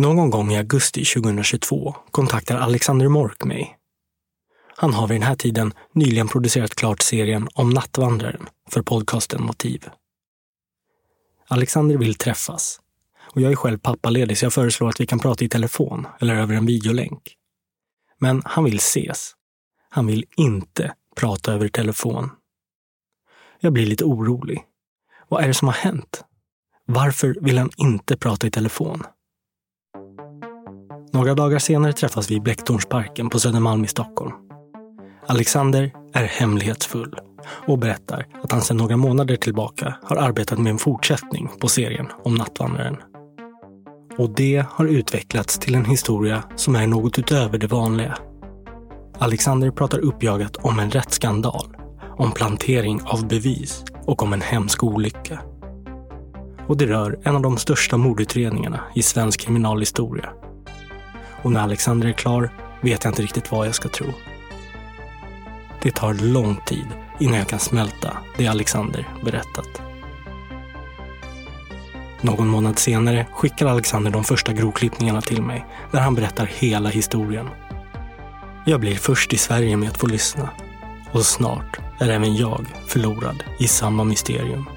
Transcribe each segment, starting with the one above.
Någon gång i augusti 2022 kontaktar Alexander Mork mig. Han har vid den här tiden nyligen producerat klart serien om Nattvandraren för podcasten Motiv. Alexander vill träffas och jag är själv pappaledig så jag föreslår att vi kan prata i telefon eller över en videolänk. Men han vill ses. Han vill inte prata över telefon. Jag blir lite orolig. Vad är det som har hänt? Varför vill han inte prata i telefon? Några dagar senare träffas vi i Blecktornsparken på Södermalm i Stockholm. Alexander är hemlighetsfull och berättar att han sedan några månader tillbaka har arbetat med en fortsättning på serien om Nattvandraren. Och det har utvecklats till en historia som är något utöver det vanliga. Alexander pratar uppjagat om en rättsskandal, om plantering av bevis och om en hemsk olycka. Och det rör en av de största mordutredningarna i svensk kriminalhistoria. Och när Alexander är klar vet jag inte riktigt vad jag ska tro. Det tar lång tid innan jag kan smälta det Alexander berättat. Någon månad senare skickar Alexander de första grovklippningarna till mig där han berättar hela historien. Jag blir först i Sverige med att få lyssna och snart är även jag förlorad i samma mysterium.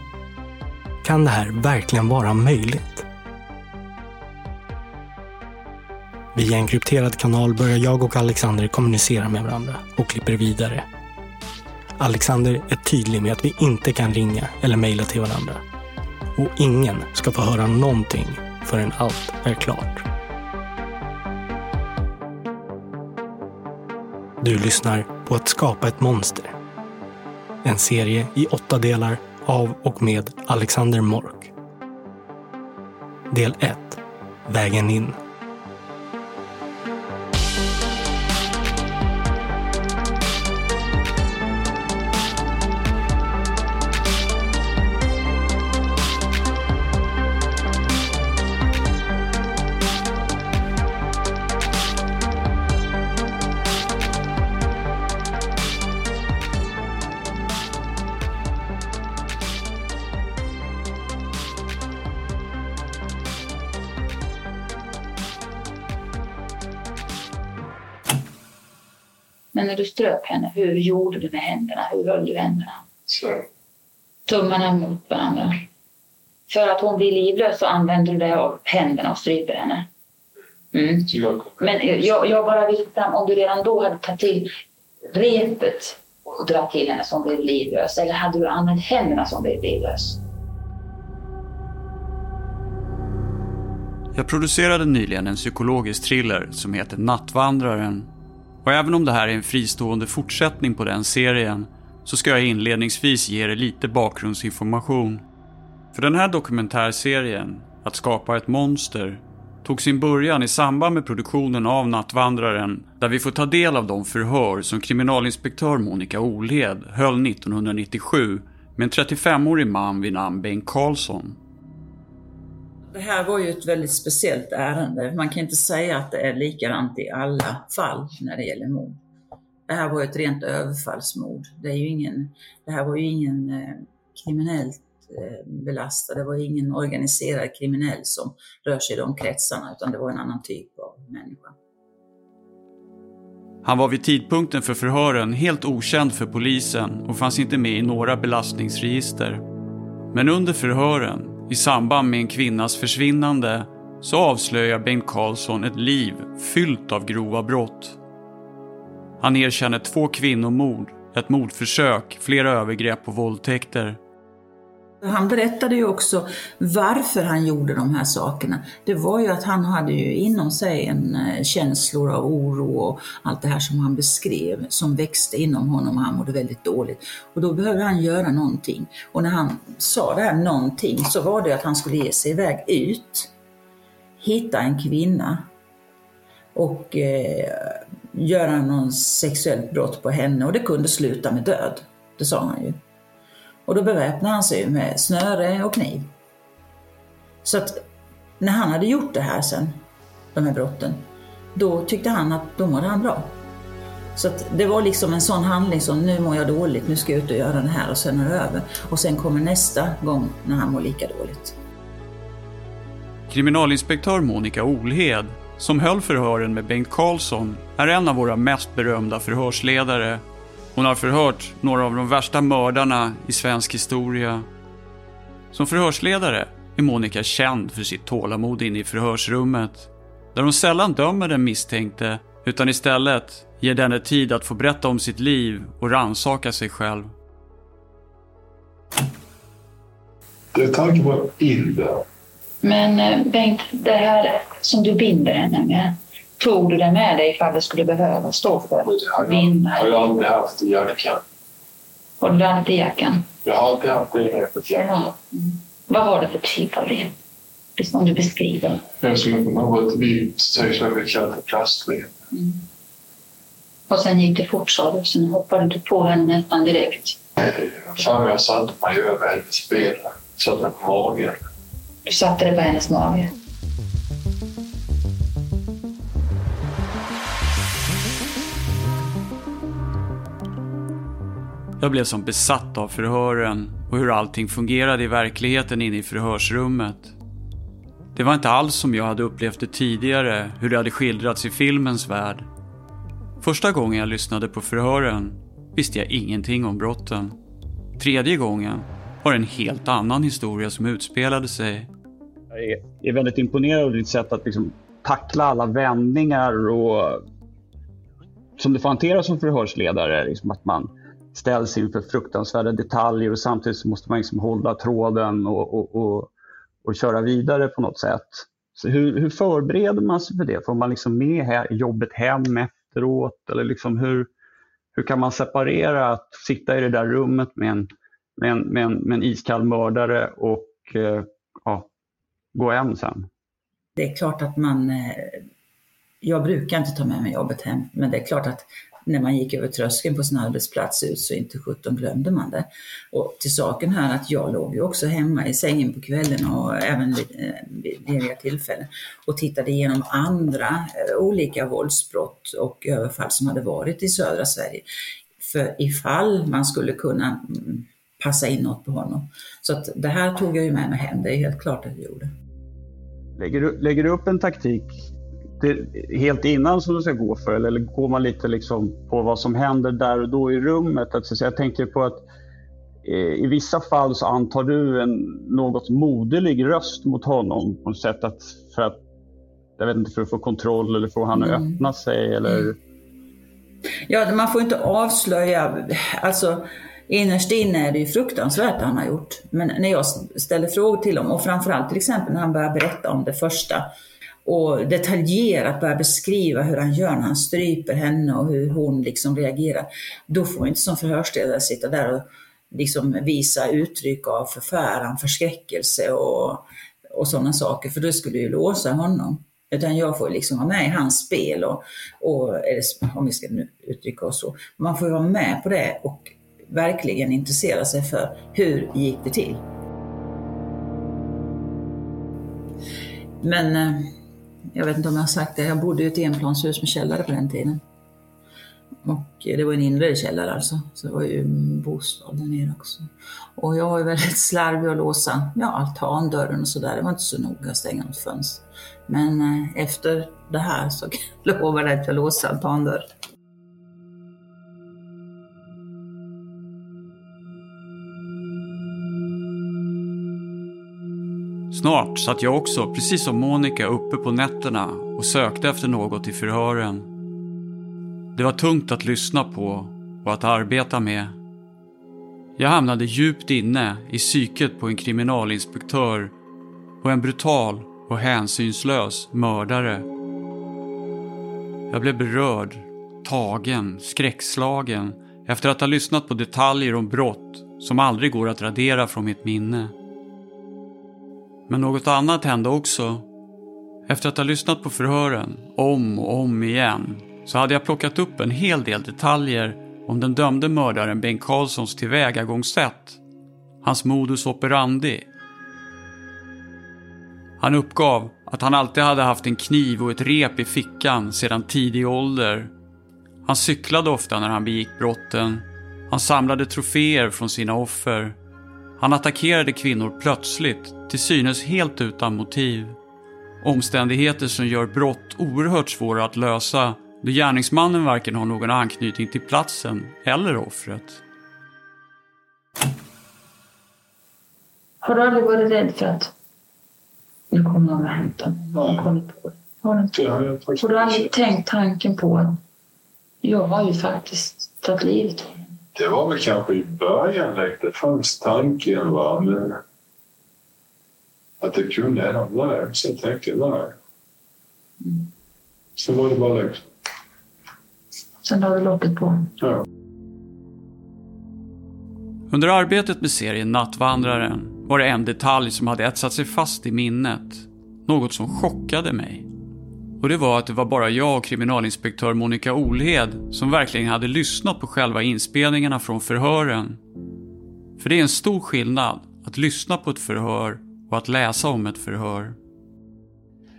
Kan det här verkligen vara möjligt? Via en krypterad kanal börjar jag och Alexander kommunicera med varandra och klipper vidare. Alexander är tydlig med att vi inte kan ringa eller mejla till varandra. Och ingen ska få höra någonting förrän allt är klart. Du lyssnar på Att skapa ett monster. En serie i åtta delar av och med Alexander Mork. Del 1. Vägen in. Hur gjorde du med händerna? Hur höll du händerna? Så. Tummarna mot varandra. För att hon blir livlös så använder du dig av händerna och stryper henne. Mm. Men jag, jag bara vill fram, om du redan då hade tagit till repet och dragit till henne som blev livlös, eller hade du använt händerna som blev livlös? Jag producerade nyligen en psykologisk thriller som heter Nattvandraren. Och även om det här är en fristående fortsättning på den serien så ska jag inledningsvis ge er lite bakgrundsinformation. För den här dokumentärserien, Att skapa ett monster, tog sin början i samband med produktionen av Nattvandraren där vi får ta del av de förhör som kriminalinspektör Monica Olhed höll 1997 med en 35-årig man vid namn Bengt Karlsson. Det här var ju ett väldigt speciellt ärende. Man kan inte säga att det är likadant i alla fall när det gäller mord. Det här var ju ett rent överfallsmord. Det, är ju ingen, det här var ju ingen eh, kriminellt eh, belastad, det var ju ingen organiserad kriminell som rör sig i de kretsarna, utan det var en annan typ av människa. Han var vid tidpunkten för förhören helt okänd för polisen och fanns inte med i några belastningsregister. Men under förhören, i samband med en kvinnas försvinnande, så avslöjar Bengt Karlsson ett liv fyllt av grova brott. Han erkänner två kvinnomord, ett mordförsök, flera övergrepp och våldtäkter. Han berättade ju också varför han gjorde de här sakerna. Det var ju att han hade ju inom sig en eh, känslor av oro och allt det här som han beskrev som växte inom honom och han mådde väldigt dåligt. Och då behövde han göra någonting. Och när han sa det här någonting så var det att han skulle ge sig iväg ut, hitta en kvinna och eh, göra någon sexuellt brott på henne och det kunde sluta med död. Det sa han ju. Och då beväpnade han sig med snöre och kniv. Så att när han hade gjort det här sen, de här brotten, då tyckte han att då mådde han bra. Så att det var liksom en sån handling som nu mår jag dåligt, nu ska jag ut och göra det här och sen är det över. Och sen kommer nästa gång när han mår lika dåligt. Kriminalinspektör Monica Olhed, som höll förhören med Bengt Karlsson, är en av våra mest berömda förhörsledare. Hon har förhört några av de värsta mördarna i svensk historia. Som förhörsledare är Monica känd för sitt tålamod inne i förhörsrummet, där hon sällan dömer den misstänkte, utan istället ger denne tid att få berätta om sitt liv och ransaka sig själv. Det är tanken på Ilda. Men eh, Bengt, det här som du binder henne med, tog du det med dig ifall det skulle behöva stå för Det har jag, vind? har jag aldrig haft i jackan. Har du det i jackan? Jag har alltid haft det i jackan. Ja. Mm. Vad var det för typ av rep? Precis Om du beskriver. Det som att man har ett vitt, som vi kallar för plastrep. Och sen gick det fort sa du, sen hoppade du på henne nästan direkt. Fan, jag satte mig över hennes ben. Satte mig på magen. Du satte det på hennes mage. Jag blev som besatt av förhören och hur allting fungerade i verkligheten inne i förhörsrummet. Det var inte alls som jag hade upplevt det tidigare, hur det hade skildrats i filmens värld. Första gången jag lyssnade på förhören visste jag ingenting om brotten. Tredje gången var det en helt annan historia som utspelade sig. Jag är, väldigt imponerad av ditt sätt att liksom tackla alla vändningar och som du får hantera som förhörsledare. Liksom att man ställs inför fruktansvärda detaljer och samtidigt så måste man liksom hålla tråden och, och, och, och köra vidare på något sätt. Så hur, hur förbereder man sig för det? Får man liksom med här, jobbet hem efteråt? Eller liksom hur, hur kan man separera att sitta i det där rummet med en, med en, med en, med en iskall mördare och eh, ja, gå hem sen? Det är klart att man, eh, jag brukar inte ta med mig jobbet hem, men det är klart att när man gick över tröskeln på sin arbetsplats ut så inte sjutton glömde man det. Och till saken här att jag låg ju också hemma i sängen på kvällen och även vid eh, lediga tillfällen och tittade igenom andra eh, olika våldsbrott och överfall som hade varit i södra Sverige. För ifall man skulle kunna mm, passa in något på honom. Så att det här tog jag ju med mig hem, det är helt klart att jag gjorde. Lägger du, lägger du upp en taktik det, helt innan som du ska gå för eller går man lite liksom på vad som händer där och då i rummet? Att, så jag tänker på att eh, i vissa fall så antar du en något moderlig röst mot honom på något sätt att, för att jag vet inte, för att få kontroll eller få han att Mm. öppna sig eller Ja, man får inte avslöja, alltså innerst inne är det ju fruktansvärt det han har gjort. Men när jag ställer frågor till honom, och framförallt till exempel när han börjar berätta om det första och detaljerat börjar beskriva hur han gör när han stryper henne och hur hon liksom reagerar. Då får inte som förhörsledare sitta där och liksom visa uttryck av förfäran, förskräckelse och, och sådana saker, för då skulle ju låsa honom. Utan jag får liksom vara med i hans spel och, och eller, om vi ska nu uttrycka oss så. Man får ju vara med på det och verkligen intressera sig för hur gick det till. Men eh, jag vet inte om jag har sagt det, jag bodde i ett enplanshus med källare på den tiden. Och eh, det var en inre källare alltså, så det var ju bostad där nere också. Och jag var ju väldigt slarvig att låsa ja, altandörren och sådär, det var inte så noga att stänga något fönster. Men eh, efter det här så lovade jag att jag låste altandörren. Snart satt jag också, precis som Monica, uppe på nätterna och sökte efter något i förhören. Det var tungt att lyssna på och att arbeta med. Jag hamnade djupt inne i psyket på en kriminalinspektör och en brutal och hänsynslös mördare. Jag blev berörd, tagen, skräckslagen efter att ha lyssnat på detaljer om brott som aldrig går att radera från mitt minne. Men något annat hände också. Efter att ha lyssnat på förhören om och om igen så hade jag plockat upp en hel del detaljer om den dömde mördaren Bengt Karlssons tillvägagångssätt. Hans modus operandi. Han uppgav att han alltid hade haft en kniv och ett rep i fickan sedan tidig ålder. Han cyklade ofta när han begick brotten. Han samlade troféer från sina offer. Han attackerade kvinnor plötsligt, till synes helt utan motiv. Omständigheter som gör brott oerhört svåra att lösa då gärningsmannen varken har någon anknytning till platsen eller offret. Har du aldrig varit rädd för att nu kommer någon och hämtar mig? Någon kommer på det? Har du, har du aldrig tänkt tanken på att jag har ju faktiskt tagit livet av henne? Det var väl kanske i början det fanns tanken va, men att det kunde hända nej. Så jag tänkte nej. Sen var det bara liksom, Sen la du locket på. ja. Under arbetet med serien Nattvandraren var det en detalj som hade etsat sig fast i minnet. Något som chockade mig. Och det var att det var bara jag och kriminalinspektör Monica Olhed som verkligen hade lyssnat på själva inspelningarna från förhören. För det är en stor skillnad att lyssna på ett förhör och att läsa om ett förhör.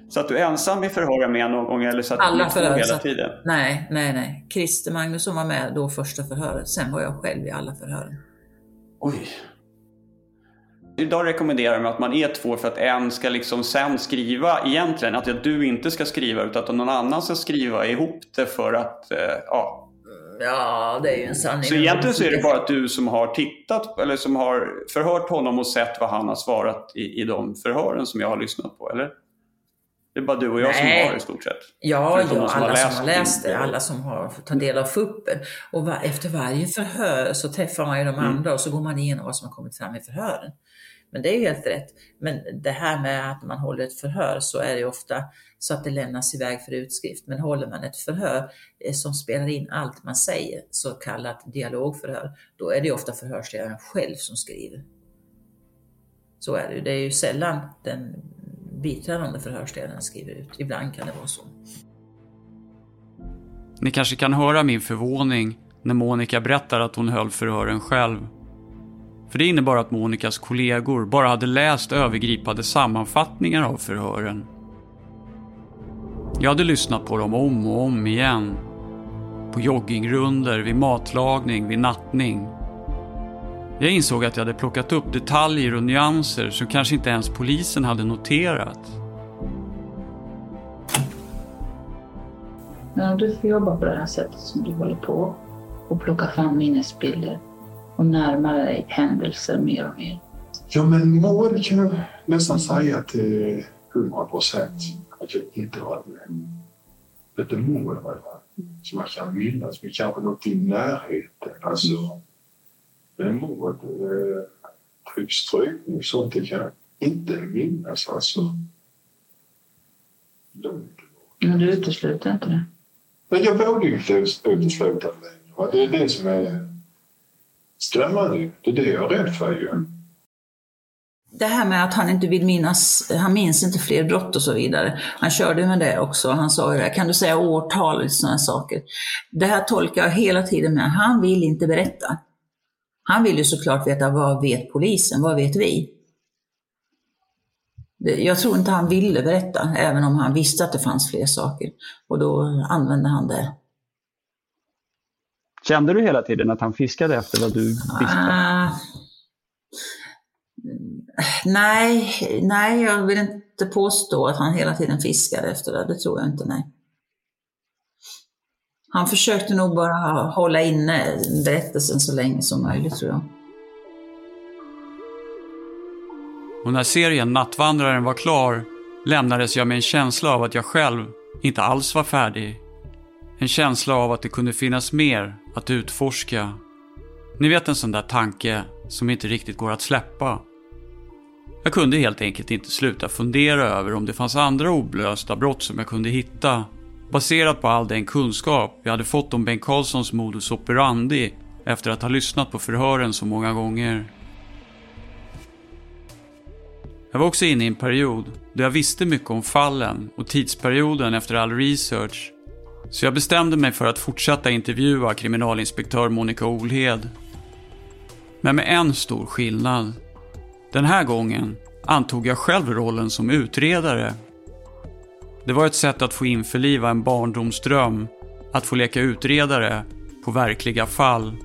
Satt du ensam i förhören med någon gång eller satt Alla du förhör. hela satt- tiden? Nej, nej, nej. Christer Magnusson var med då första förhöret. Sen var jag själv i alla förhören. Oj. Idag rekommenderar de att man är två för att en ska liksom sen skriva egentligen. Att du inte ska skriva utan att någon annan ska skriva ihop det för att, eh, ja. Ja, det är ju en sanning. Så egentligen så är det bara du som har tittat eller som har förhört honom och sett vad han har svarat i, i de förhören som jag har lyssnat på, eller? Det är bara du och jag som Nej. har i stort sett. Ja, ja de som har alla som läst har läst det, alla som har fått ta del av fuppen. Och va, efter varje förhör så träffar man ju de Mm. andra och så går man igenom vad som har kommit fram i förhören. Men det är ju helt rätt. Men det här med att man håller ett förhör så är det ju ofta så att det lämnas iväg för utskrift. Men håller man ett förhör eh, som spelar in allt man säger, så kallat dialogförhör, då är det ju ofta förhörsledaren själv som skriver. Så är det ju. Det är ju sällan den biträdande förhörsledaren skriver ut. Ibland kan det vara så. Ni kanske kan höra min förvåning när Monica berättar att hon höll förhören själv. För det innebar att Monikas kollegor bara hade läst övergripande sammanfattningar av förhören. Jag hade lyssnat på dem om och om igen. På joggingrunder, vid matlagning, vid nattning. Jag insåg att jag hade plockat upp detaljer och nyanser som kanske inte ens polisen hade noterat. Men om du får jobba på det här sättet som du håller på och plocka fram minnesbilder och närma dig händelser mer och mer. ja, men mål kan jag nästan säga till hundra procent att jag inte har varit med. Lite mål var det som jag kan minnas, men kanske något i närheten. Alltså, men mål, eh, typ strykning och sånt, det kan jag inte minnas. Alltså, Men du utesluter inte det? Men jag ju inte utesluta det längre. Det är det som är skrämmande. Det är det jag är rädd för ju. Det här med att han inte vill minnas, han minns inte fler brott och så vidare. Han körde med det också. Han sa ju det, kan du säga årtal och sådana saker. Det här tolkar jag hela tiden med, han vill inte berätta. Han vill ju såklart veta vad vet polisen, vad vet vi? Jag tror inte han ville berätta, även om han visste att det fanns fler saker. Och då använde han det. Kände du hela tiden att han fiskade efter vad du visste? Ah, nej, nej, jag vill inte påstå att han hela tiden fiskade efter det. Det tror jag inte, nej. Han försökte nog bara hålla inne berättelsen så länge som möjligt, tror jag. Och när serien Nattvandraren var klar lämnades jag med en känsla av att jag själv inte alls var färdig. En känsla av att det kunde finnas mer att utforska. Ni vet en sån där tanke som inte riktigt går att släppa. Jag kunde helt enkelt inte sluta fundera över om det fanns andra oblösta brott som jag kunde hitta. Baserat på all den kunskap jag hade fått om Bengt Carlssons modus operandi efter att ha lyssnat på förhören så många gånger. Jag var också inne i en period då jag visste mycket om fallen och tidsperioden efter all research. Så jag bestämde mig för att fortsätta intervjua kriminalinspektör Monica Olhed. Men med en stor skillnad. Den här gången antog jag själv rollen som utredare. Det var ett sätt att få införliva en barndomsdröm, att få leka utredare på verkliga fall.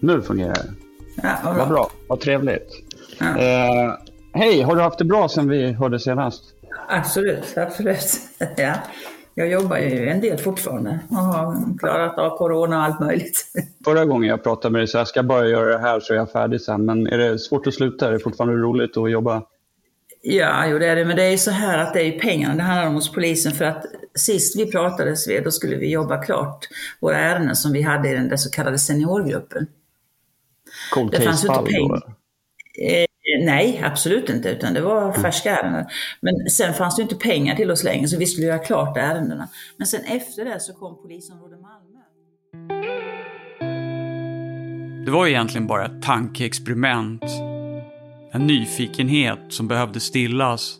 Nu fungerar det. Ja, vad bra, vad trevligt. Ja. Eh, Hej, har du haft det bra sen vi hörde senast? Absolut, absolut. Ja. Jag jobbar ju en del fortfarande och har klarat av corona och allt möjligt. Förra gången jag pratade med dig så jag ska bara göra det här så är jag färdig sen. Men är det svårt att sluta? Är det fortfarande roligt att jobba? Ja, jo det är det. Men det är så här att det är pengarna det handlar om hos polisen. För att sist vi pratades vid, då skulle vi jobba klart våra ärenden som vi hade i den där så kallade seniorgruppen. Cold Det fanns ju case-fall då? Nej, absolut inte, utan det var Mm. färska ärenden. Men sen fanns det inte pengar till oss längre, så vi skulle göra klart ärendena. Men sen efter det så kom polisområde Malmö. Det var egentligen bara ett tankeexperiment. En nyfikenhet som behövde stillas.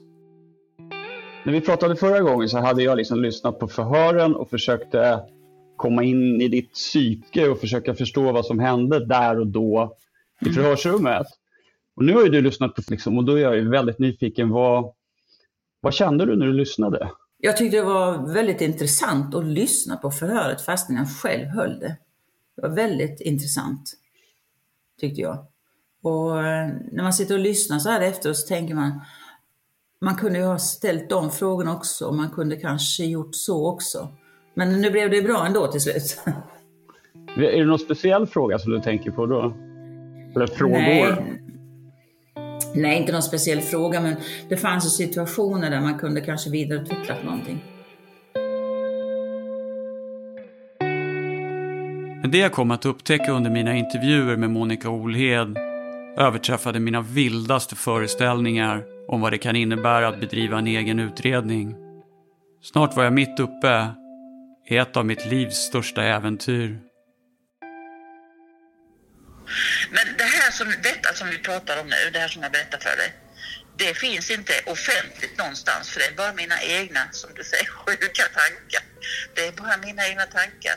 När vi pratade förra gången så hade jag liksom lyssnat på förhören och försökte komma in i ditt psyke och försöka förstå vad som hände där och då i förhörsrummet. Och nu har ju du lyssnat på liksom, och då är jag ju väldigt nyfiken. Vad, vad kände du när du lyssnade? Jag tyckte det var väldigt intressant att lyssna på förhöret fastän jag själv höll det. Det var väldigt intressant, tyckte jag. Och eh, när man sitter och lyssnar så här efteråt så tänker man, man kunde ju ha ställt de frågorna också och man kunde kanske gjort så också. Men nu blev det bra ändå till slut. Är det någon speciell fråga som du tänker på då? Eller frågor? Nej. Nej, inte någon speciell fråga, men det fanns ju situationer där man kunde kanske vidareutvecklat någonting. Men det jag kom att upptäcka under mina intervjuer med Monica Olhed överträffade mina vildaste föreställningar om vad det kan innebära att bedriva en egen utredning. Snart var jag mitt uppe i ett av mitt livs största äventyr. Men det här som, detta som vi pratar om nu, det här som jag berättar för dig, det finns inte offentligt någonstans för det är bara mina egna, som du säger, sjuka tankar. Det är bara mina egna tankar.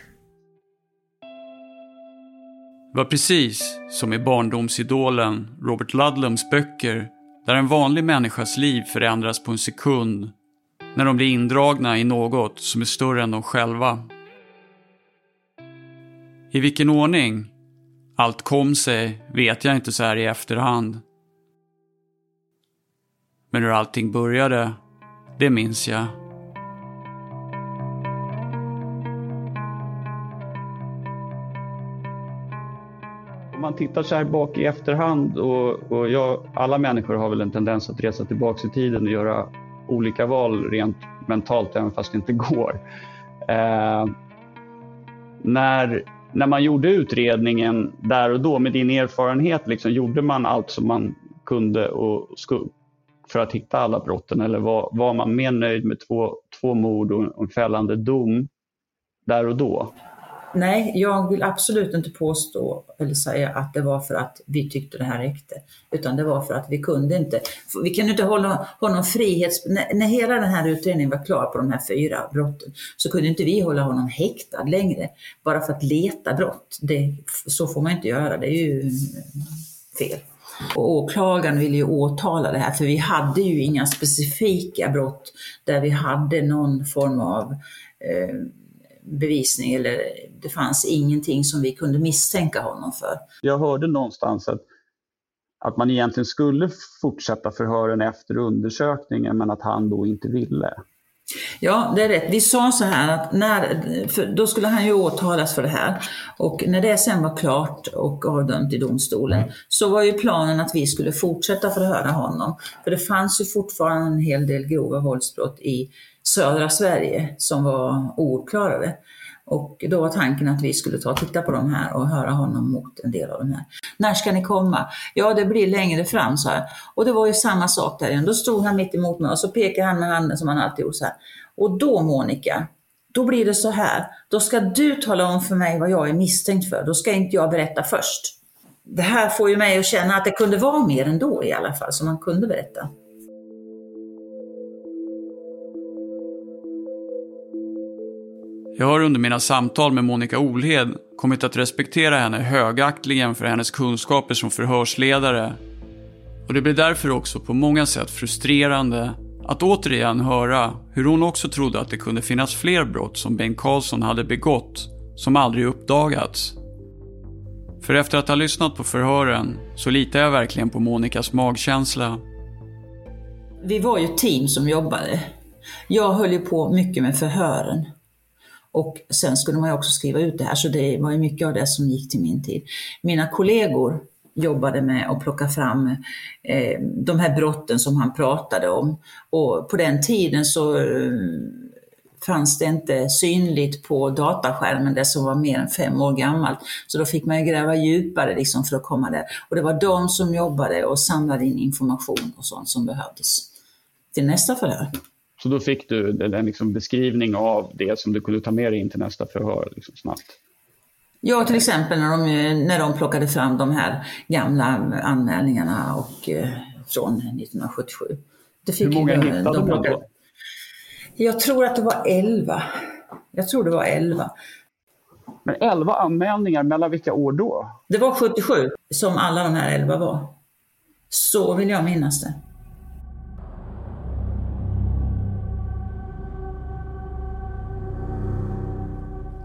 Det var precis som i barndomsidolen Robert Ludlums böcker där en vanlig människas liv förändras på en sekund när de blir indragna i något som är större än de själva. I vilken ordning allt kom sig vet jag inte så här i efterhand. Men hur allting började, det minns jag. Om man tittar så här bak i efterhand och, och jag, alla människor har väl en tendens att resa tillbaka i tiden och göra olika val rent mentalt även fast det inte går. Eh, när, när man gjorde utredningen där och då med din erfarenhet, liksom, gjorde man allt som man kunde och för att hitta alla brotten eller var, var man mer nöjd med två, två mord och en fällande dom där och då? Nej, jag vill absolut inte påstå eller säga att det var för att vi tyckte det här räckte. Utan det var för att vi kunde inte. Vi kunde inte hålla honom frihets... När, när hela den här utredningen var klar på de här fyra brotten så kunde inte vi hålla honom häktad längre. Bara för att leta brott. Det, så får man inte göra, det är ju fel. Och åklagaren ville ju åtala det här för vi hade ju inga specifika brott där vi hade någon form av eh, bevisning eller det fanns ingenting som vi kunde misstänka honom för. Jag hörde någonstans att, att man egentligen skulle fortsätta förhören efter undersökningen men att han då inte ville. Ja, det är rätt. Vi sa så här att när, då skulle han ju åtalas för det här och när det sen var klart och avdömt i domstolen så var ju planen att vi skulle fortsätta förhöra honom. För det fanns ju fortfarande en hel del grova våldsbrott i södra Sverige som var ouppklarade. Och då var tanken att vi skulle ta och titta på de här och höra honom mot en del av de här. När ska ni komma? Ja, det blir längre fram, så här. Och det var ju samma sak där igen. Då stod han mitt emot mig och så pekade han med handen som han alltid gjort så här. Och då Monica, då blir det så här. Då ska du tala om för mig vad jag är misstänkt för. Då ska inte jag berätta först. Det här får ju mig att känna att det kunde vara mer ändå i alla fall, som man kunde berätta. Jag har under mina samtal med Monica Olhed kommit att respektera henne högaktligen för hennes kunskaper som förhörsledare. Och det blir därför också på många sätt frustrerande att återigen höra hur hon också trodde att det kunde finnas fler brott som Bengt Karlsson hade begått som aldrig uppdagats. För efter att ha lyssnat på förhören så litar jag verkligen på Monicas magkänsla. Vi var ju ett team som jobbade. Jag höll ju på mycket med förhören. Och sen skulle man ju också skriva ut det här, så det var ju mycket av det som gick till min tid. Mina kollegor jobbade med att plocka fram eh, de här brotten som han pratade om. Och på den tiden så eh, fanns det inte synligt på dataskärmen det som var mer än fem år gammalt. Så då fick man ju gräva djupare liksom för att komma där. Och det var de som jobbade och samlade in information och sånt som behövdes till nästa förhör. Så då fick du en liksom beskrivning av det som du kunde ta med dig in till nästa förhör liksom snabbt? Ja, till exempel när de, när de plockade fram de här gamla anmälningarna och, eh, från 1977. Det fick Hur många hittade de, de då? Jag tror att det var 11. Jag tror det var 11. Men 11 anmälningar, mellan vilka år då? Det var 77 som alla de här 11 var. Så vill jag minnas det.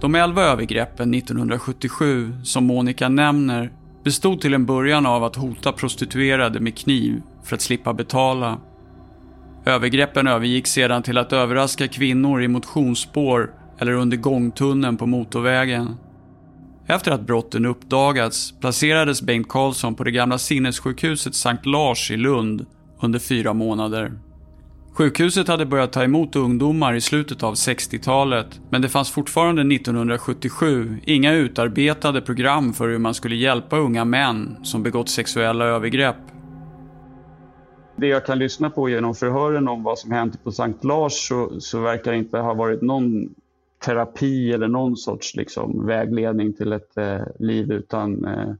De elva övergreppen 1977 som Monica nämner bestod till en början av att hota prostituerade med kniv för att slippa betala. Övergreppen övergick sedan till att överraska kvinnor i motionsspår eller under gångtunneln på motorvägen. Efter att brotten uppdagats placerades Bengt Karlsson på det gamla sinnessjukhuset Sankt Lars i Lund under fyra månader. Sjukhuset hade börjat ta emot ungdomar i slutet av 60-talet, men det fanns fortfarande 1977 inga utarbetade program för hur man skulle hjälpa unga män som begått sexuella övergrepp. Det jag kan lyssna på genom förhören om vad som hänt på Sankt Lars så, så verkar det inte ha varit någon terapi eller någon sorts liksom, vägledning till ett eh, liv utan eh,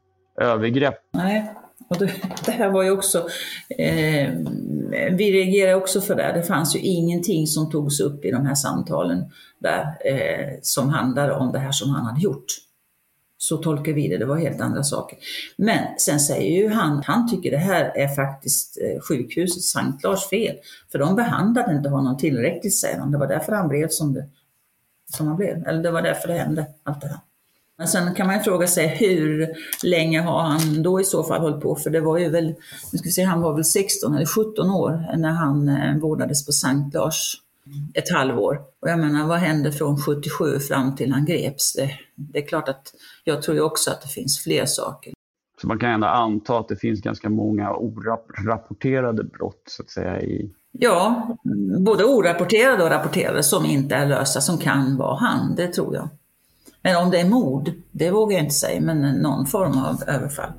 övergrepp. Nej, och det, det, här var ju också, eh, vi reagerade också för det. Det fanns ju ingenting som togs upp i de här samtalen där eh, som handlade om det här som han hade gjort. Så tolkar vi det, det var helt andra saker. Men sen säger ju han, han tycker det här är faktiskt eh, sjukhuset Sankt Lars fel. För de behandlade inte honom tillräckligt säger han. Det var därför han blev som, det, som han blev. Eller det var därför det hände, allt det här. Men sen kan man ju fråga sig hur länge har han då i så fall hållit på? För det var ju väl, nu ska vi se, han var väl 16 eller 17 år när han eh, vårdades på Sankt Lars ett halvår. Och jag menar, vad hände från 77 fram till han greps? Det, det är klart att jag tror ju också att det finns fler saker. Så man kan ändå anta att det finns ganska många orapporterade brott så att säga i Ja, både orapporterade och rapporterade som inte är lösta, som kan vara han, det tror jag. Men om det är mord, det vågar jag inte säga, men någon form av överfall.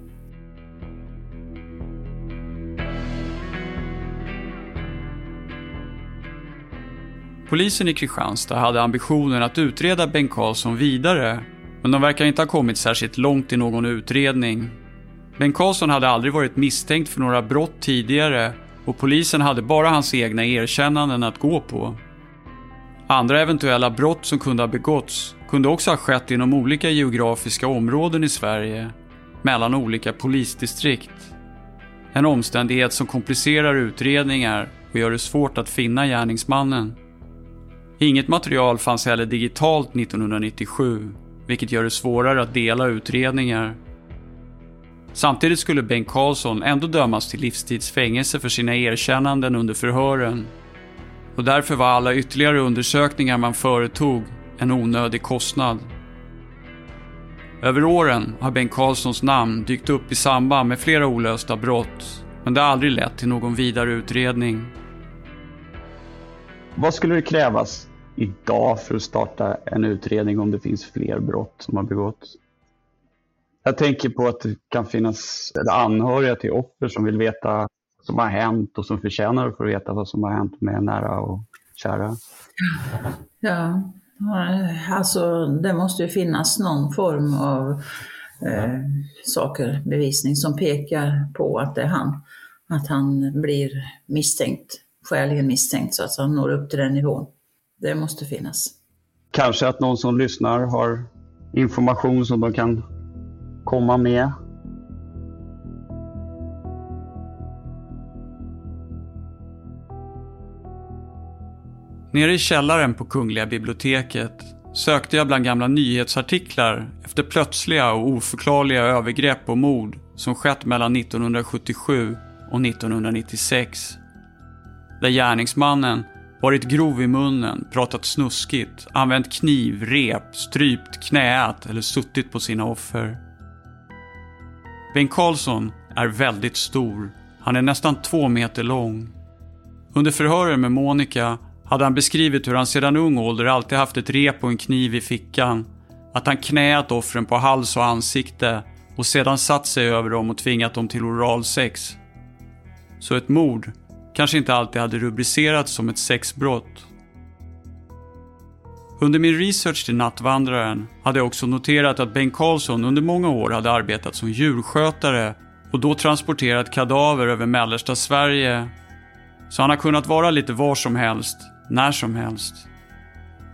Polisen i Kristianstad hade ambitionen att utreda Bengt Karlsson vidare, men de verkar inte ha kommit särskilt långt i någon utredning. Bengt Karlsson hade aldrig varit misstänkt för några brott tidigare och polisen hade bara hans egna erkännanden att gå på. Andra eventuella brott som kunde ha begåtts kunde också ha skett inom olika geografiska områden i Sverige, mellan olika polisdistrikt. En omständighet som komplicerar utredningar och gör det svårt att finna gärningsmannen. Inget material fanns heller digitalt 1997, vilket gör det svårare att dela utredningar. Samtidigt skulle Bengt Karlsson ändå dömas till livstidsfängelse för sina erkännanden under förhören. Och därför var alla ytterligare undersökningar man företog en onödig kostnad. Över åren har Bengt Karlssons namn dykt upp i samband med flera olösta brott, men det har aldrig lett till någon vidare utredning. Vad skulle det krävas idag för att starta en utredning om det finns fler brott som har begåtts? Jag tänker på att det kan finnas anhöriga till offer som vill veta som har hänt och som förtjänar att få veta vad som har hänt med nära och kära. Ja, alltså det måste ju finnas någon form av eh, saker, bevisning som pekar på att det är han. Att han blir misstänkt, skäligen misstänkt så att han når upp till den nivån. Det måste finnas. Kanske att någon som lyssnar har information som de kan komma med. Nere i källaren på Kungliga biblioteket sökte jag bland gamla nyhetsartiklar efter plötsliga och oförklarliga övergrepp och mord som skett mellan 1977 och 1996. där gärningsmannen varit grov i munnen, pratat snuskigt, använt kniv, rep, strypt, knäat eller suttit på sina offer. Bengt Karlsson är väldigt stor. Han är nästan två meter lång. Under förhören med Monica hade han beskrivit hur han sedan ung ålder alltid haft ett rep och en kniv i fickan. Att han knäat offren på hals och ansikte och sedan satt sig över dem och tvingat dem till oralsex. Så ett mord kanske inte alltid hade rubricerats som ett sexbrott. Under min research till Nattvandraren hade jag också noterat att Bengt Karlsson under många år hade arbetat som djurskötare och då transporterat kadaver över mellersta Sverige. Så han har kunnat vara lite var som helst, när som helst.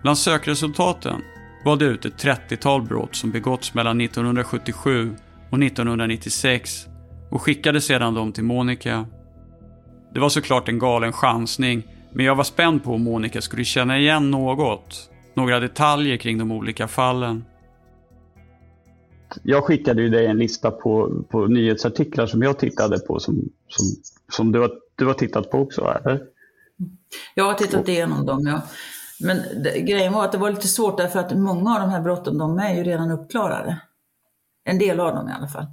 Bland sökresultaten var det ut ett 30-tal brott som begåtts mellan 1977 och 1996 och skickade sedan dem till Monica. Det var såklart en galen chansning, men jag var spänd på om Monica skulle känna igen något. Några detaljer kring de olika fallen. Jag skickade ju dig en lista på, på nyhetsartiklar som jag tittade på som, som, som du, har, du har tittat på också, eller? Jag har tittat igenom dem, ja. Men det, grejen var att det var lite svårt därför att många av de här brotten, de är ju redan uppklarade. En del av dem i alla fall.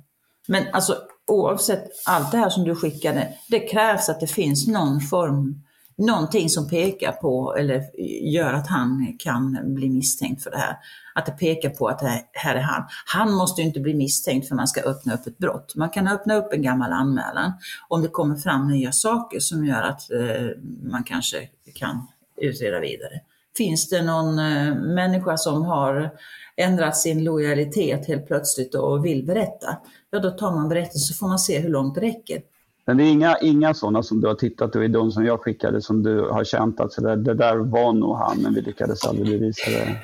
Men alltså oavsett allt det här som du skickade, det krävs att det finns någon form, någonting som pekar på eller gör att han kan bli misstänkt för det här. Att det pekar på att det här är han. Han måste ju inte bli misstänkt för att man ska öppna upp ett brott. Man kan öppna upp en gammal anmälan om det kommer fram nya saker som gör att eh, man kanske kan utreda vidare. Finns det någon eh, människa som har ändrat sin lojalitet helt plötsligt och vill berätta, ja då tar man berättelsen så får man se hur långt det räcker. Men det är inga, inga sådana som du har tittat på i de som jag skickade som du har känt att det, det där var nog han men vi lyckades aldrig bevisa det?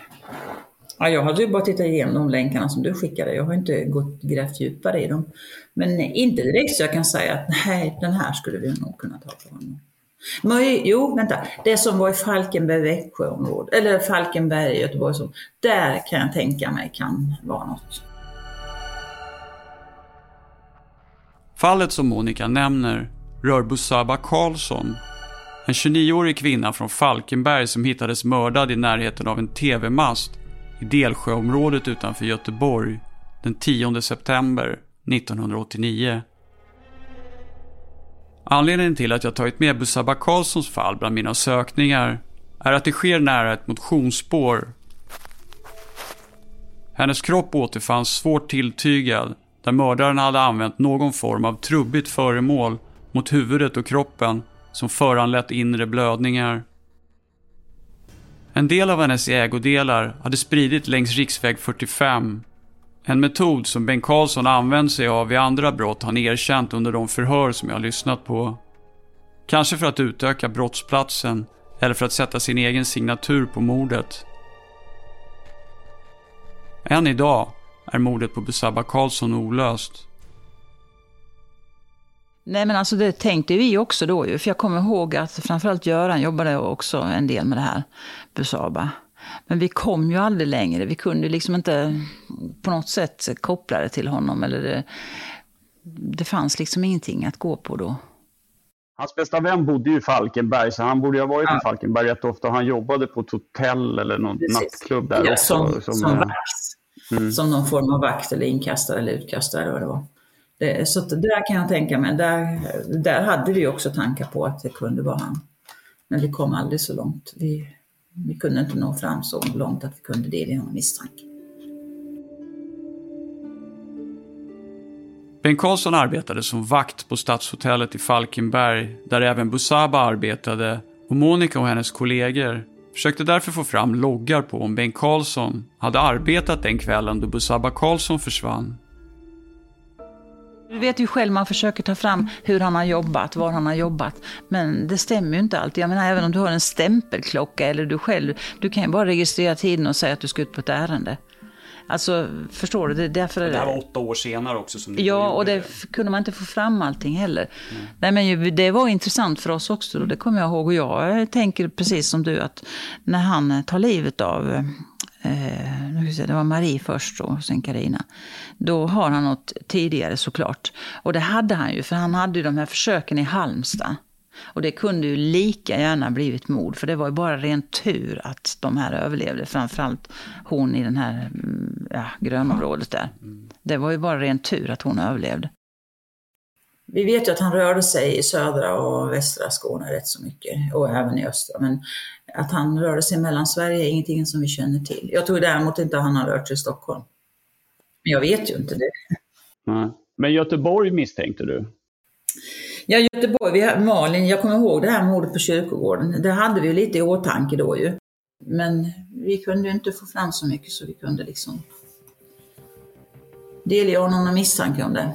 Ja, jag hade ju bara tittat igenom de länkarna som du skickade. Jag har inte gått grävt djupare i dem. Men inte direkt så jag kan säga att nej, den här skulle vi nog kunna ta på honom. Men, jo, vänta. Det som var i Falkenberg, Växjöområdet, eller Falkenberg, Göteborg, så, där kan jag tänka mig kan vara något. Fallet som Monica nämner rör Busaba Karlsson. En 29-årig kvinna från Falkenberg som hittades mördad i närheten av en TV-mast i Delsjöområdet utanför Göteborg den 10 september 1989. Anledningen till att jag tagit med Busaba Karlssons fall bland mina sökningar är att det sker nära ett motionsspår. Hennes kropp återfanns svårt tilltygad där mördaren hade använt någon form av trubbigt föremål mot huvudet och kroppen som föranlett inre blödningar. En del av hennes ägodelar hade spridit längs riksväg 45 en metod som Bengt Karlsson använt sig av vid andra brott han erkänt under de förhör som jag har lyssnat på. Kanske för att utöka brottsplatsen eller för att sätta sin egen signatur på mordet. Än idag är mordet på Busabba Karlsson olöst. Nej men alltså det tänkte vi också då ju, för jag kommer ihåg att framförallt Göran jobbade också en del med det här, Busaba. Men vi kom ju aldrig längre. Vi kunde liksom inte på något sätt koppla det till honom. Eller det, det fanns liksom ingenting att gå på då. Hans bästa vän bodde ju i Falkenberg, så han borde ju ha varit ja. i Falkenberg rätt ofta. Han jobbade på ett hotell eller någon Precis. nattklubb där ja, också. Som, som, som vakt. Mm. Som någon form av vakt eller inkastare eller utkastare eller vad det var. Det, så där kan jag tänka mig, där, där hade vi också tankar på att det kunde vara han. Men vi kom aldrig så långt. Vi, vi kunde inte nå fram så långt att vi kunde delge honom misstanke. Bengt Karlsson arbetade som vakt på Stadshotellet i Falkenberg, där även Busaba arbetade och Monica och hennes kollegor försökte därför få fram loggar på om Bengt Karlsson hade arbetat den kvällen då Busaba Karlsson försvann. Du vet ju själv, man försöker ta fram hur han har jobbat, var han har jobbat. Men det stämmer ju inte alltid. Jag menar, även om du har en stämpelklocka eller du själv, du kan ju bara registrera tiden och säga att du ska ut på ett ärende. Alltså, förstår du? Det, därför det här var åtta år senare också som ni Ja, och det, det kunde man inte få fram allting heller. Mm. Nej, men ju, det var intressant för oss också, och det kommer jag ihåg. Och jag tänker precis som du, att när han tar livet av eh, det var Marie först och sen Karina. Då har han något tidigare såklart. Och det hade han ju, för han hade ju de här försöken i Halmstad. Och det kunde ju lika gärna blivit mord, för det var ju bara ren tur att de här överlevde. Framförallt hon i den här mm, ja, grönområdet där. Det var ju bara ren tur att hon överlevde. Vi vet ju att han rörde sig i södra och västra Skåne rätt så mycket och även i östra. Men att han rörde sig mellan Sverige är ingenting som vi känner till. Jag tror däremot inte att han har rört sig i Stockholm. Men jag vet ju inte det. Men Göteborg misstänkte du? Ja, Göteborg, vi hade, Malin, jag kommer ihåg det här mordet på kyrkogården. Det hade vi lite i åtanke då ju. Men vi kunde ju inte få fram så mycket så vi kunde liksom delge honom någon misstanke om det.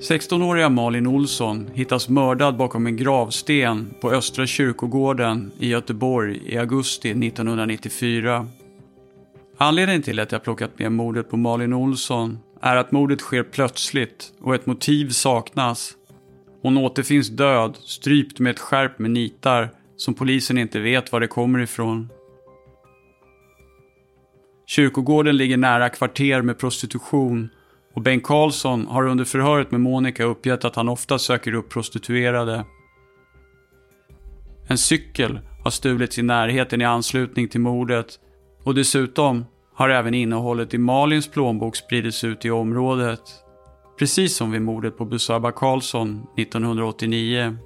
16-åriga Malin Olsson hittas mördad bakom en gravsten på Östra kyrkogården i Göteborg i augusti 1994. Anledningen till att jag plockat med mordet på Malin Olsson är att mordet sker plötsligt och ett motiv saknas. Hon återfinns död, strypt med ett skärp med nitar som polisen inte vet var det kommer ifrån. Kyrkogården ligger nära kvarter med prostitution och Bengt Karlsson har under förhöret med Monica uppgett att han ofta söker upp prostituerade. En cykel har stulits i närheten i anslutning till mordet och dessutom har även innehållet i Malins plånbok spridits ut i området. Precis som vid mordet på Busaba Karlsson 1989.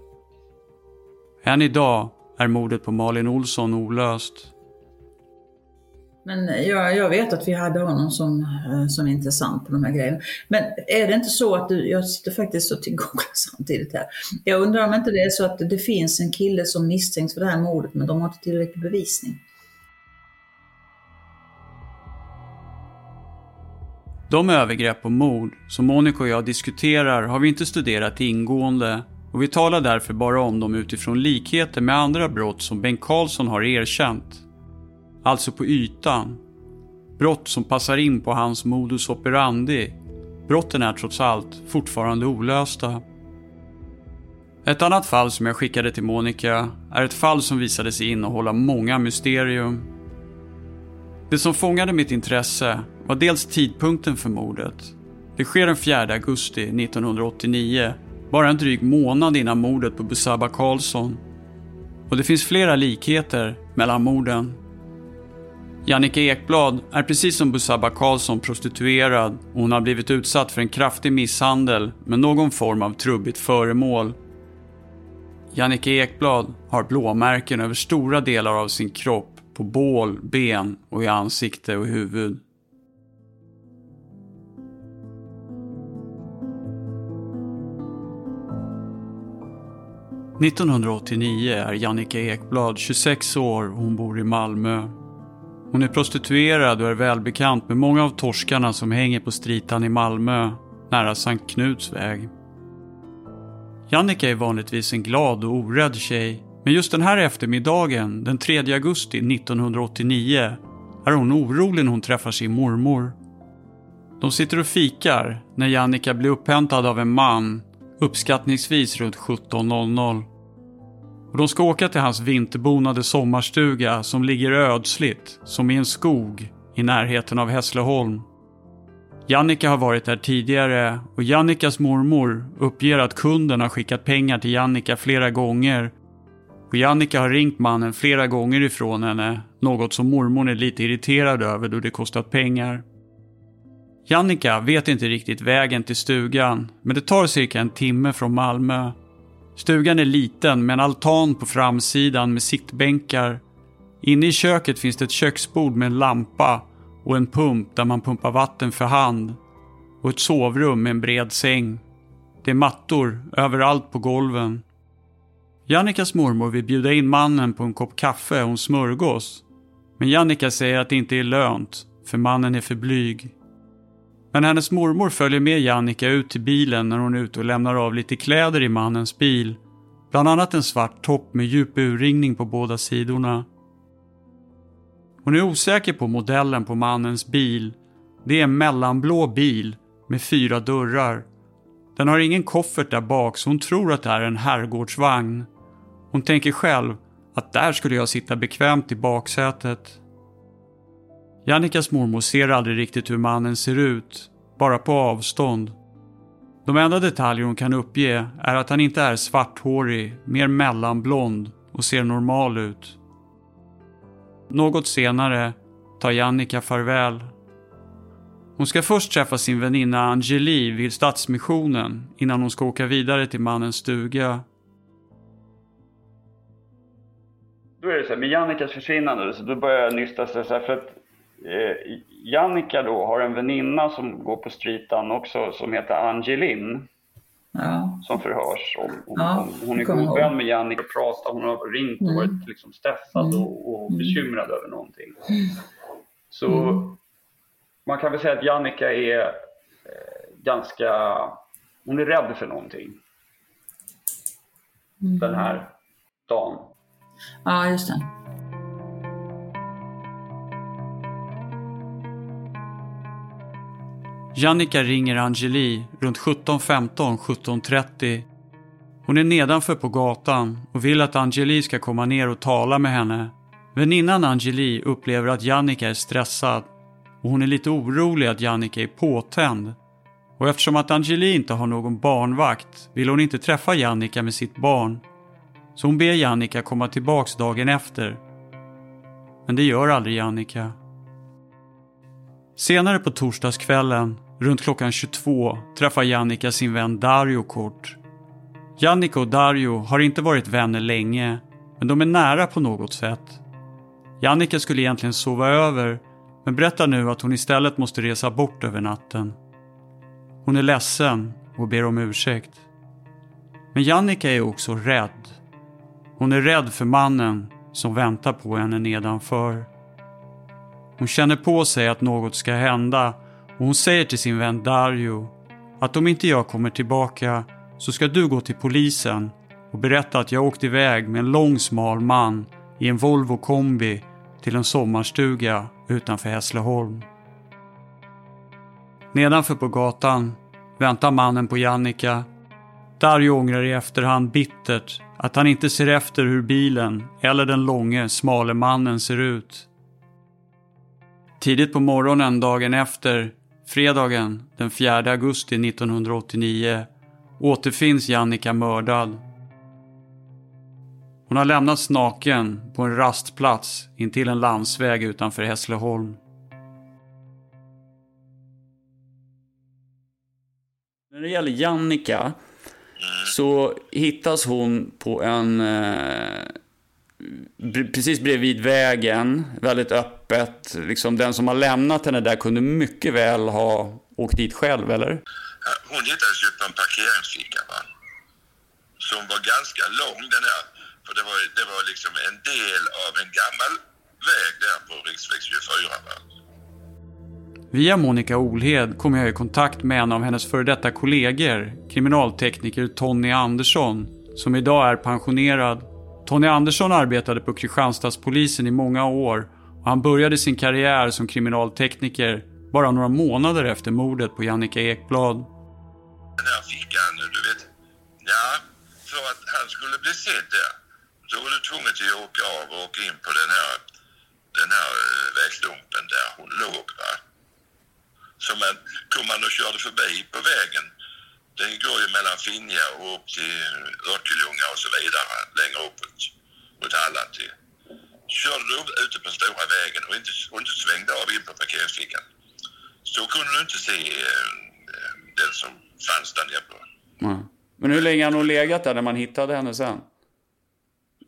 Än idag är mordet på Malin Olsson olöst. Men eh, jag, jag vet att vi hade honom som, eh, som intressant på de här grejerna. Men är det inte så att du, jag sitter faktiskt och googlar samtidigt här. Jag undrar om inte det är så att det finns en kille som misstänks för det här mordet men de har inte tillräcklig bevisning. De övergrepp och mord som Monica och jag diskuterar har vi inte studerat ingående och vi talar därför bara om dem utifrån likheter med andra brott som Bengt Karlsson har erkänt. Alltså på ytan. Brott som passar in på hans modus operandi. Brotten är trots allt fortfarande olösta. Ett annat fall som jag skickade till Monica är ett fall som visade sig innehålla många mysterium. Det som fångade mitt intresse var dels tidpunkten för mordet. Det sker den 4 augusti 1989, bara en dryg månad innan mordet på Busaba Karlsson. Och det finns flera likheter mellan morden. Jannike Ekblad är precis som Busaba Karlsson prostituerad och hon har blivit utsatt för en kraftig misshandel med någon form av trubbigt föremål. Jannike Ekblad har blåmärken över stora delar av sin kropp, på bål, ben och i ansikte och huvud. –1989 är Jannica Ekblad 26 år och hon bor i Malmö. Hon är prostituerad och är välbekant med många av torskarna som hänger på stritan i Malmö, nära Sankt Knuts väg. Jannica är vanligtvis en glad och orädd tjej, men just den här eftermiddagen, den 3 augusti 1989, är hon orolig när hon träffar sin mormor. De sitter och fikar när Jannica blir upphämtad av en man, uppskattningsvis runt 17.00. Och de ska åka till hans vinterbonade sommarstuga som ligger ödsligt, som i en skog, i närheten av Hässleholm. Jannica har varit där tidigare och Jannikas mormor uppger att kunden har skickat pengar till Jannica flera gånger. Och Jannica har ringt mannen flera gånger ifrån henne, något som mormor är lite irriterad över då det kostat pengar. Jannica vet inte riktigt vägen till stugan, men det tar cirka en timme från Malmö. Stugan är liten med en altan på framsidan med sittbänkar. Inne i köket finns det ett köksbord med en lampa och en pump där man pumpar vatten för hand. Och ett sovrum med en bred säng. Det är mattor överallt på golven. Jannikas mormor vill bjuda in mannen på en kopp kaffe och en smörgås. Men Jannica säger att det inte är lönt, för mannen är för blyg. Men hennes mormor följer med Jannica ut till bilen när hon är ute och lämnar av lite kläder i mannens bil. Bland annat en svart topp med djup urringning på båda sidorna. Hon är osäker på modellen på mannens bil. Det är en mellanblå bil med fyra dörrar. Den har ingen koffert där bak så hon tror att det är en herrgårdsvagn. Hon tänker själv att där skulle jag sitta bekvämt i baksätet. Jannikas mormor ser aldrig riktigt hur mannen ser ut, bara på avstånd. De enda detaljer hon kan uppge är att han inte är svarthårig, mer mellanblond och ser normal ut. Något senare tar Jannika farväl. Hon ska först träffa sin väninna Angeli vid Stadsmissionen innan hon ska åka vidare till mannens stuga. Då är det så här, med Jannikas försvinnande, så då börjar jag nysta så här, för att eh, Jannica då har en väninna som går på stritan också som heter Angelin. Ja. Som förhörs. Om, om, Ja, om hon är god vän med Jannica och pratar, hon har ringt och Mm. varit liksom stressad Mm. och, och Mm. bekymrad över någonting. Så Mm. man kan väl säga att Jannica är eh, ganska, hon är rädd för någonting Mm. den här dagen. Ja, just det. Jannica ringer Angeli runt 17.15, 17.30. Hon är nedanför på gatan och vill att Angeli ska komma ner och tala med henne. Väninnan Angeli upplever att Jannica är stressad och hon är lite orolig att Jannica är påtänd. Och eftersom att Angeli inte har någon barnvakt vill hon inte träffa Jannica med sitt barn. Så hon ber Jannica komma tillbaks dagen efter. Men det gör aldrig Jannica. Senare på torsdagskvällen, runt klockan 22, träffar Jannica sin vän Dario kort. Jannica och Dario har inte varit vänner länge, men de är nära på något sätt. Jannica skulle egentligen sova över, men berättar nu att hon istället måste resa bort över natten. Hon är ledsen och ber om ursäkt. Men Jannica är också rädd. Hon är rädd för mannen som väntar på henne nedanför. Hon känner på sig att något ska hända och hon säger till sin vän Dario att om inte jag kommer tillbaka så ska du gå till polisen och berätta att jag åkt iväg med en lång smal man i en Volvo kombi till en sommarstuga utanför Hässleholm. Nedanför på gatan väntar mannen på Jannica. Dario ångrar i efterhand bittert att han inte ser efter hur bilen eller den långe, smale mannen ser ut. Tidigt på morgonen dagen efter, fredagen den 4 augusti 1989, återfinns Jannica mördad. Hon har lämnats naken på en rastplats intill en landsväg utanför Hässleholm. När det gäller Jannica så hittas hon på en... Eh, precis bredvid vägen, väldigt öppet. Liksom den som har lämnat henne där kunde mycket väl ha åkt dit själv, eller? Hon hittades ju på en parkeringsficka va. Som var ganska lång den här. För det var, det var liksom en del av en gammal väg där på riksväg 24 va. Via Monica Olhed kom jag i kontakt med en av hennes före detta kollegor, kriminaltekniker Tony Andersson, som idag är pensionerad. Tony Andersson arbetade på Kristianstadspolisen i många år han började sin karriär som kriminaltekniker bara några månader efter mordet på Jannica Ekblad. Den här fickan du vet. Ja, för att han skulle bli sedd där. då var du tvungen till att åka av och åka in på den här, den här eh, vägstumpen där hon låg va. Så man, kom man och körde förbi på vägen. Den går ju mellan Finja och upp till Örkelljunga och så vidare. Längre uppåt mot Halland till. Körde du ute på stora vägen och inte, och inte svängde av in på parkeringsfickan. Så kunde du inte se eh, den som fanns där nere på. Men hur länge har hon legat där när man hittade henne sen?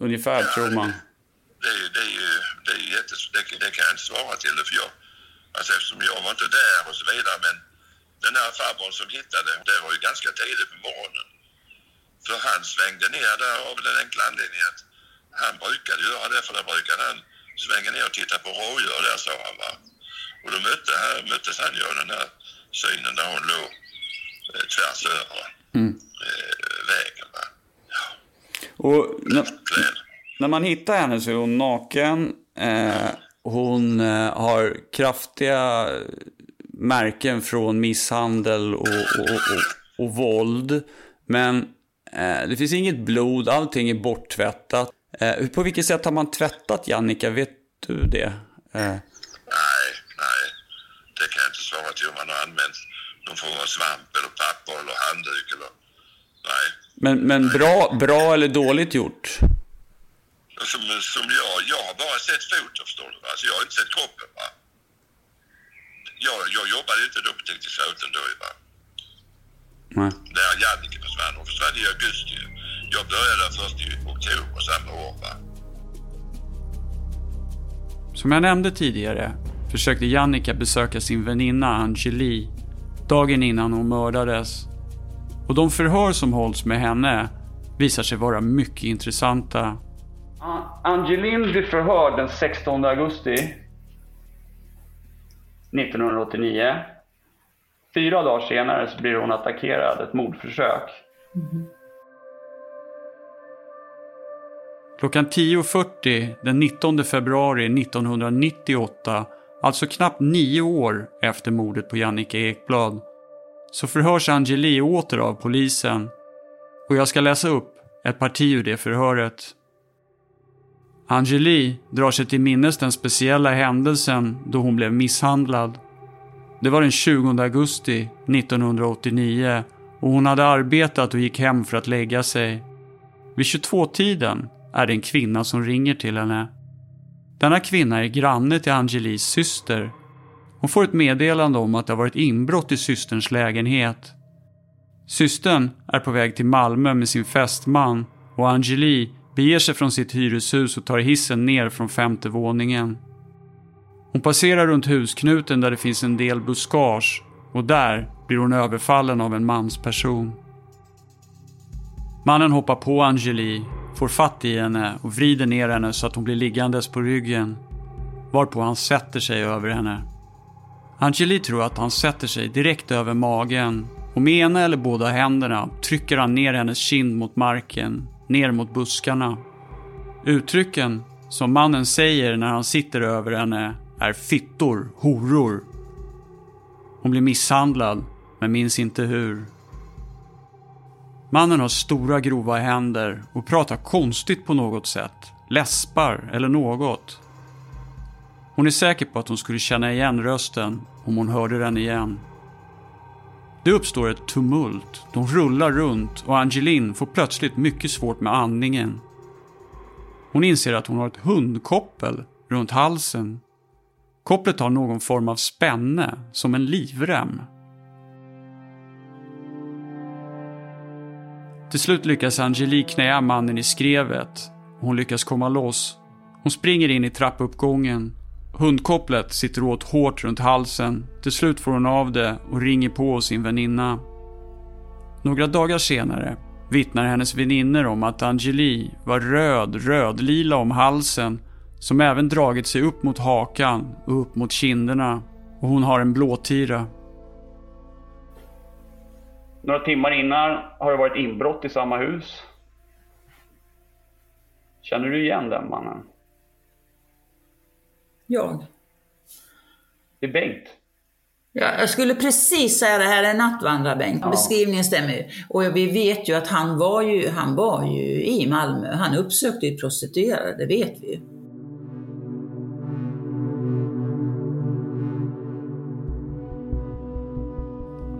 Ungefär, tror man. Det, är- det, är ju, det, är jättes, det, det kan jag inte svara till. För jag, alltså eftersom jag var inte där och så vidare. Men den här farbrorn som hittade, det var ju ganska tidigt på morgonen. För han svängde ner där av den enkla anledningen att han brukade göra det. För där brukade han svänga ner och titta på rådjur där sa han va. Och då mötte, han- möttes han ju av den här synen där hon låg eh, tvärs över Mm. eh, vägen va. Och när, när man hittar henne så är hon naken. Eh, hon eh, har kraftiga märken från misshandel och, och, och, och våld. Men eh, det finns inget blod, allting är borttvättat. Eh, på vilket sätt har man tvättat Jannica? Vet du det? Eh, Nej, nej. Det kan jag inte svara till om man har använt någon form av svamp eller papper eller handduk eller... Nej. Men, men bra, bra eller dåligt gjort? Som, som jag, jag har bara sett foton förstår du. Alltså jag har inte sett kroppen va. Jag, jag jobbade inte då på Teknisk foton då va. Nej. När Jannike försvann. Hon försvann i augusti. Jag började först i oktober samma år va. Som jag nämnde tidigare försökte Jannica besöka sin väninna Angeli dagen innan hon mördades. Och de förhör som hålls med henne visar sig vara mycket intressanta. Angelin blir förhörd den 16 augusti 1989. Fyra dagar senare så blir hon attackerad, ett mordförsök. Klockan 10.40 den 19 februari 1998, alltså knappt nio år efter mordet på Jannica Ekblad, så förhörs Angeli åter av polisen. Och jag ska läsa upp ett parti ur det förhöret. Angeli drar sig till minnes den speciella händelsen då hon blev misshandlad. Det var den 20 augusti 1989 och hon hade arbetat och gick hem för att lägga sig. Vid 22-tiden är det en kvinna som ringer till henne. Denna kvinna är granne till Angelis syster. Hon får ett meddelande om att det har varit inbrott i systerns lägenhet. Systern är på väg till Malmö med sin fästman och Angeli beger sig från sitt hyreshus och tar hissen ner från femte våningen. Hon passerar runt husknuten där det finns en del buskage och där blir hon överfallen av en mansperson. Mannen hoppar på Angeli, får fatt i henne och vrider ner henne så att hon blir liggandes på ryggen. Varpå han sätter sig över henne. Angeli tror att han sätter sig direkt över magen och med ena eller båda händerna trycker han ner hennes kind mot marken, ner mot buskarna. Uttrycken som mannen säger när han sitter över henne är fittor, horor. Hon blir misshandlad, men minns inte hur. Mannen har stora grova händer och pratar konstigt på något sätt. Läspar eller något. Hon är säker på att hon skulle känna igen rösten om hon hörde den igen. Det uppstår ett tumult, de rullar runt och Angelin får plötsligt mycket svårt med andningen. Hon inser att hon har ett hundkoppel runt halsen. Kopplet har någon form av spänne, som en livrem. Till slut lyckas Angeli knäa mannen i skrevet. Hon lyckas komma loss. Hon springer in i trappuppgången. Hundkopplet sitter åt hårt runt halsen. Till slut får hon av det och ringer på sin väninna. Några dagar senare vittnar hennes väninnor om att Angeli var röd, rödlila om halsen som även dragit sig upp mot hakan och upp mot kinderna och hon har en blåtira. Några timmar innan har det varit inbrott i samma hus. Känner du igen den mannen? Jag? Det är Bengt. Ja, jag skulle precis säga det här är nattvandrarbänk. Ja. Beskrivningen stämmer ju. Och vi vet ju att han var ju, han var ju i Malmö. Han uppsökte ju prostituerade, det vet vi ju.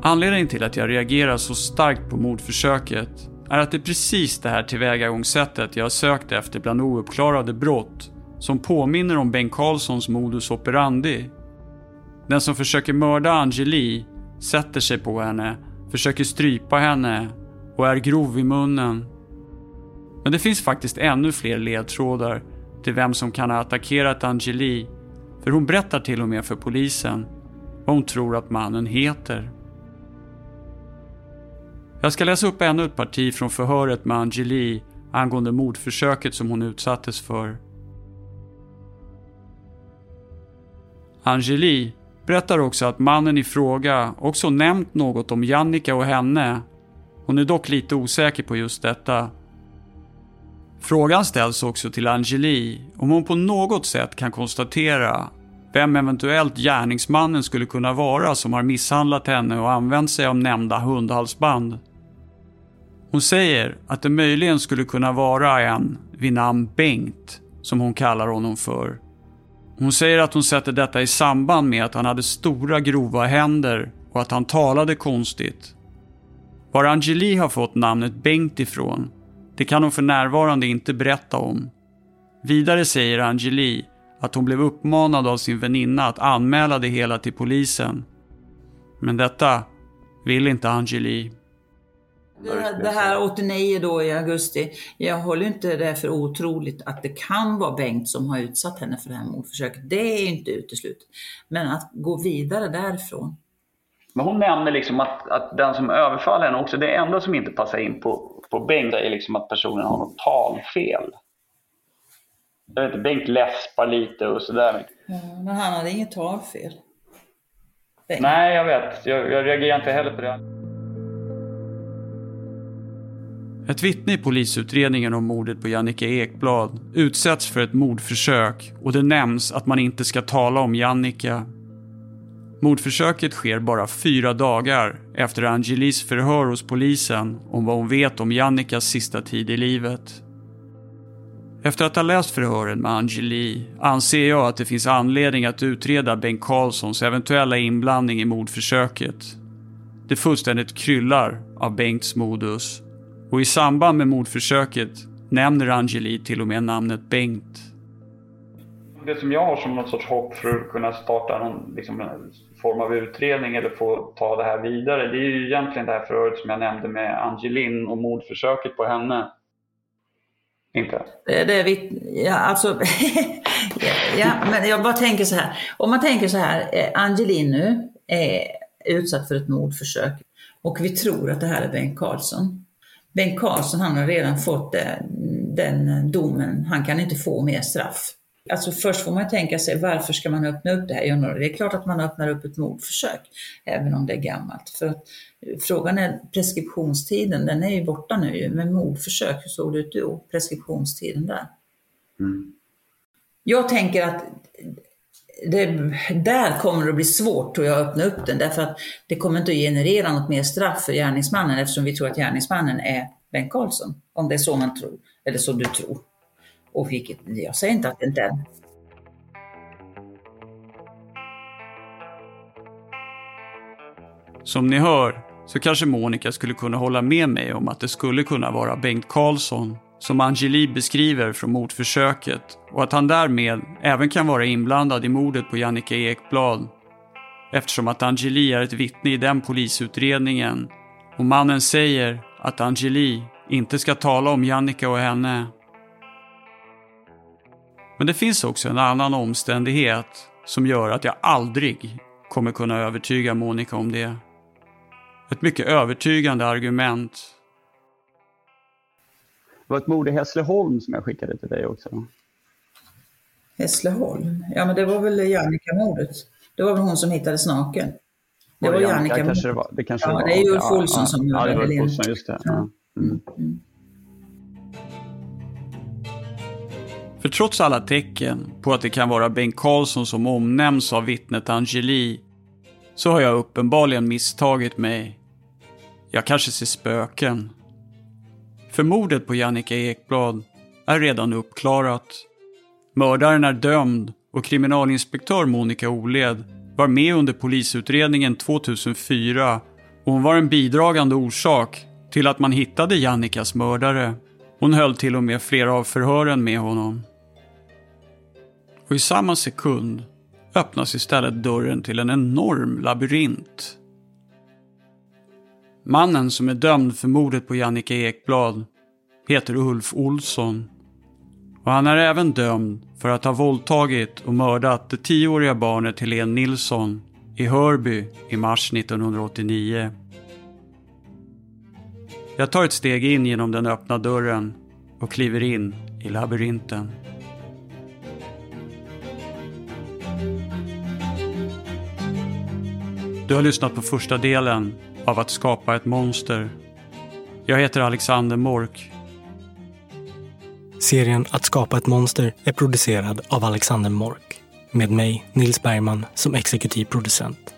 Anledningen till att jag reagerar så starkt på mordförsöket är att det är precis det här tillvägagångssättet jag har sökt efter bland ouppklarade brott som påminner om Bengt Carlssons modus operandi. Den som försöker mörda Angeli sätter sig på henne, försöker strypa henne och är grov i munnen. Men det finns faktiskt ännu fler ledtrådar till vem som kan ha attackerat Angeli för hon berättar till och med för polisen vad hon tror att mannen heter. Jag ska läsa upp ännu ett parti från förhöret med Angeli angående mordförsöket som hon utsattes för. Angeli berättar också att mannen i fråga också nämnt något om Jannica och henne. Hon är dock lite osäker på just detta. Frågan ställs också till Angeli om hon på något sätt kan konstatera vem eventuellt gärningsmannen skulle kunna vara som har misshandlat henne och använt sig av nämnda hundhalsband. Hon säger att det möjligen skulle kunna vara en vid namn Bengt, som hon kallar honom för. Hon säger att hon sätter detta i samband med att han hade stora grova händer och att han talade konstigt. Var Angeli har fått namnet Bengt ifrån, det kan hon för närvarande inte berätta om. Vidare säger Angeli att hon blev uppmanad av sin väninna att anmäla det hela till polisen. Men detta vill inte Angeli. Det här, det här 89 då i augusti, jag håller inte det för otroligt att det kan vara Bengt som har utsatt henne för det här mordförsöket. Det är inte uteslutet. Men att gå vidare därifrån. Men hon nämner liksom att, att den som överfaller henne också, det enda som inte passar in på, på Bengt är liksom att personen har något talfel. Jag vet inte, Bengt läspar lite och sådär. Ja, men han hade inget talfel. Bengt. Nej, jag vet. Jag, jag reagerar inte heller på det. Ett vittne i polisutredningen om mordet på Jannica Ekblad utsätts för ett mordförsök och det nämns att man inte ska tala om Jannica. Mordförsöket sker bara fyra dagar efter Angelis förhör hos polisen om vad hon vet om Jannicas sista tid i livet. Efter att ha läst förhören med Angeli anser jag att det finns anledning att utreda Bengt Karlssons eventuella inblandning i mordförsöket. Det fullständigt kryllar av Bengts modus. Och i samband med mordförsöket nämner Angeli till och med namnet Bengt. Det som jag har som något sorts hopp för att kunna starta någon liksom, form av utredning eller få ta det här vidare, det är ju egentligen det här förhöret som jag nämnde med Angelin och mordförsöket på henne. Inte? Det, det är vi, ja, alltså, ja, men jag bara tänker så här. Om man tänker så här, eh, Angelin nu är utsatt för ett mordförsök och vi tror att det här är Bengt Karlsson. Bengt Karlsson han har redan fått den, den domen, han kan inte få mer straff. Alltså först får man tänka sig varför ska man öppna upp det här? Det är klart att man öppnar upp ett mordförsök, även om det är gammalt. För att, frågan är preskriptionstiden, den är ju borta nu. Men mordförsök, hur såg det ut då? Preskriptionstiden där. Mm. Jag tänker att det, där kommer det att bli svårt tror jag att öppna upp den därför att det kommer inte att generera något mer straff för gärningsmannen eftersom vi tror att gärningsmannen är Bengt Karlsson. Om det är så man tror, eller så du tror. Och vilket, jag säger inte att det inte är. Som ni hör så kanske Monica skulle kunna hålla med mig om att det skulle kunna vara Bengt Karlsson som Angeli beskriver från mordförsöket och att han därmed även kan vara inblandad i mordet på Jannica Ekblad. Eftersom att Angeli är ett vittne i den polisutredningen och mannen säger att Angeli inte ska tala om Jannica och henne. Men det finns också en annan omständighet som gör att jag aldrig kommer kunna övertyga Monica om det. Ett mycket övertygande argument det var ett mord i Hässleholm som jag skickade till dig också. Hässleholm? Ja, men det var väl Jannica-mordet. Det var väl hon som hittades naken. Det var, var Jannica. Ja, kanske det var. Det, kanske ja, det, var. det är Ulf Olsson ja, som ja, gjorde det. Ja, Olsson, just det. Ja. Mm. Mm. För trots alla tecken på att det kan vara Bengt Karlsson som omnämns av vittnet Angeli så har jag uppenbarligen misstagit mig. Jag kanske ser spöken. För mordet på Jannica Ekblad är redan uppklarat. Mördaren är dömd och kriminalinspektör Monica Oled var med under polisutredningen 2004 och hon var en bidragande orsak till att man hittade Jannikas mördare. Hon höll till och med flera av förhören med honom. Och i samma sekund öppnas istället dörren till en enorm labyrint. Mannen som är dömd för mordet på Jannica Ekblad heter Ulf Olsson. Och han är även dömd för att ha våldtagit och mördat det tioåriga barnet Helene Nilsson i Hörby i mars 1989. Jag tar ett steg in genom den öppna dörren och kliver in i labyrinten. Du har lyssnat på första delen av Att skapa ett monster. Jag heter Alexander Mork. Serien Att skapa ett monster är producerad av Alexander Mork med mig, Nils Bergman, som exekutiv producent.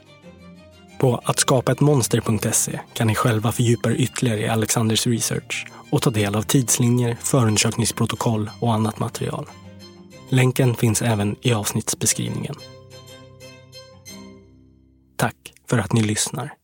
På attskapaettmonster.se kan ni själva fördjupa er ytterligare i Alexanders research och ta del av tidslinjer, förundersökningsprotokoll och annat material. Länken finns även i avsnittsbeskrivningen. Tack för att ni lyssnar.